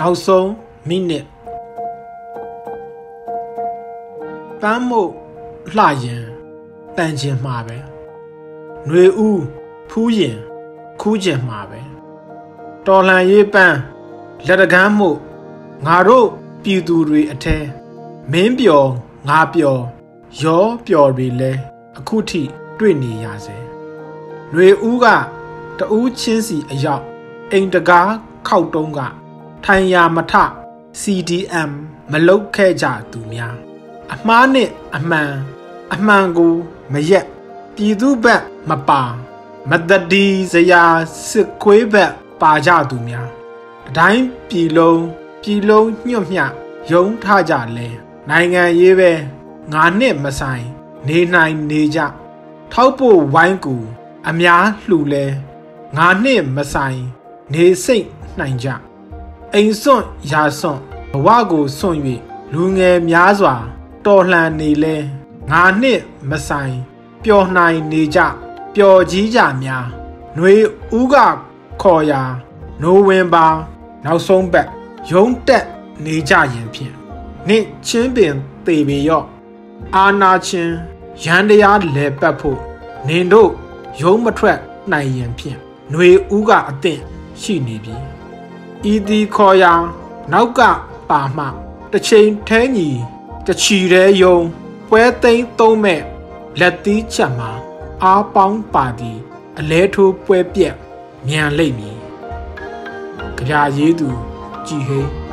နောက်ဆုံးမိနစ်ပန်းမို့လှရင်တန်ခြင်းမှာပဲຫນွေဦးဖူးရင်ခူးခြင်းမှာပဲတော်လှန်ရေးပန်းလက်တကမ်းမှုငါတို့ပြည်သူတွေအထဲမင်းပျော်ငါပျော်ရောပျော်တွေလဲအခုထိတွေ့နေရစေ။လွေဦးကတူးချင်းစီအရောက်အိမ်တကားခောက်တုံးက ထိုင်ရာမထ CDM မလုတ်ခဲ့ကြသူများ အမှားနဲ့အမှန်အမှန်ကိုမရက်ပြည်သူဘက်မပါမတတိစရာစစ်ခွေးဘက်ပါကြသူများအတိုင်းပြည်လုံးပြည်လုံးညွတ်မြယုံထကြလဲနိုင်ငံရေးပဲငါနဲ့မဆိုင်နေနိုင်နေကြထောက်ဖို့ဝိုင်းကူအများလှူလဲငါနဲ့မဆိုင်နေစိတ်နိုင်ကြ အိမ်စွန့်ရာစွန့်ဘဝကိုစွန့်၍လူငယ်များစွာ တော်လှန်နေလဲငါနှင့်မဆိုင်ပျော်နိုင်နေကြပျော်ကြီးကြများနှွေဦးကခေါ်ရာနိုဝင်ဘာနောက်ဆုံးပတ်ရုံးတက်နေကြရင်ဖြင့်နှင့်ချင်းပင်တေပေရော့အာနာချင်းရန်တရားလဲပတ်ဖို့နင်တို့ရုံးမထွက်နိုင်ရင်ဖြင့်နှွေဦးကအသင့်ရှိနေပြီ ဤသည်ခေါ်ရာနောက်ကပါမှတစ်ချိန်ထဲညီတချီတဲ့ယုံပွဲသိမ်းသုံးမဲ့လက်သီးချက်မှာအားပေါင်းပါသည်အလဲထိုးပွဲပြက်မြန်လိမ့်မည်ကြပြရေးသူကြည်ဟိန်း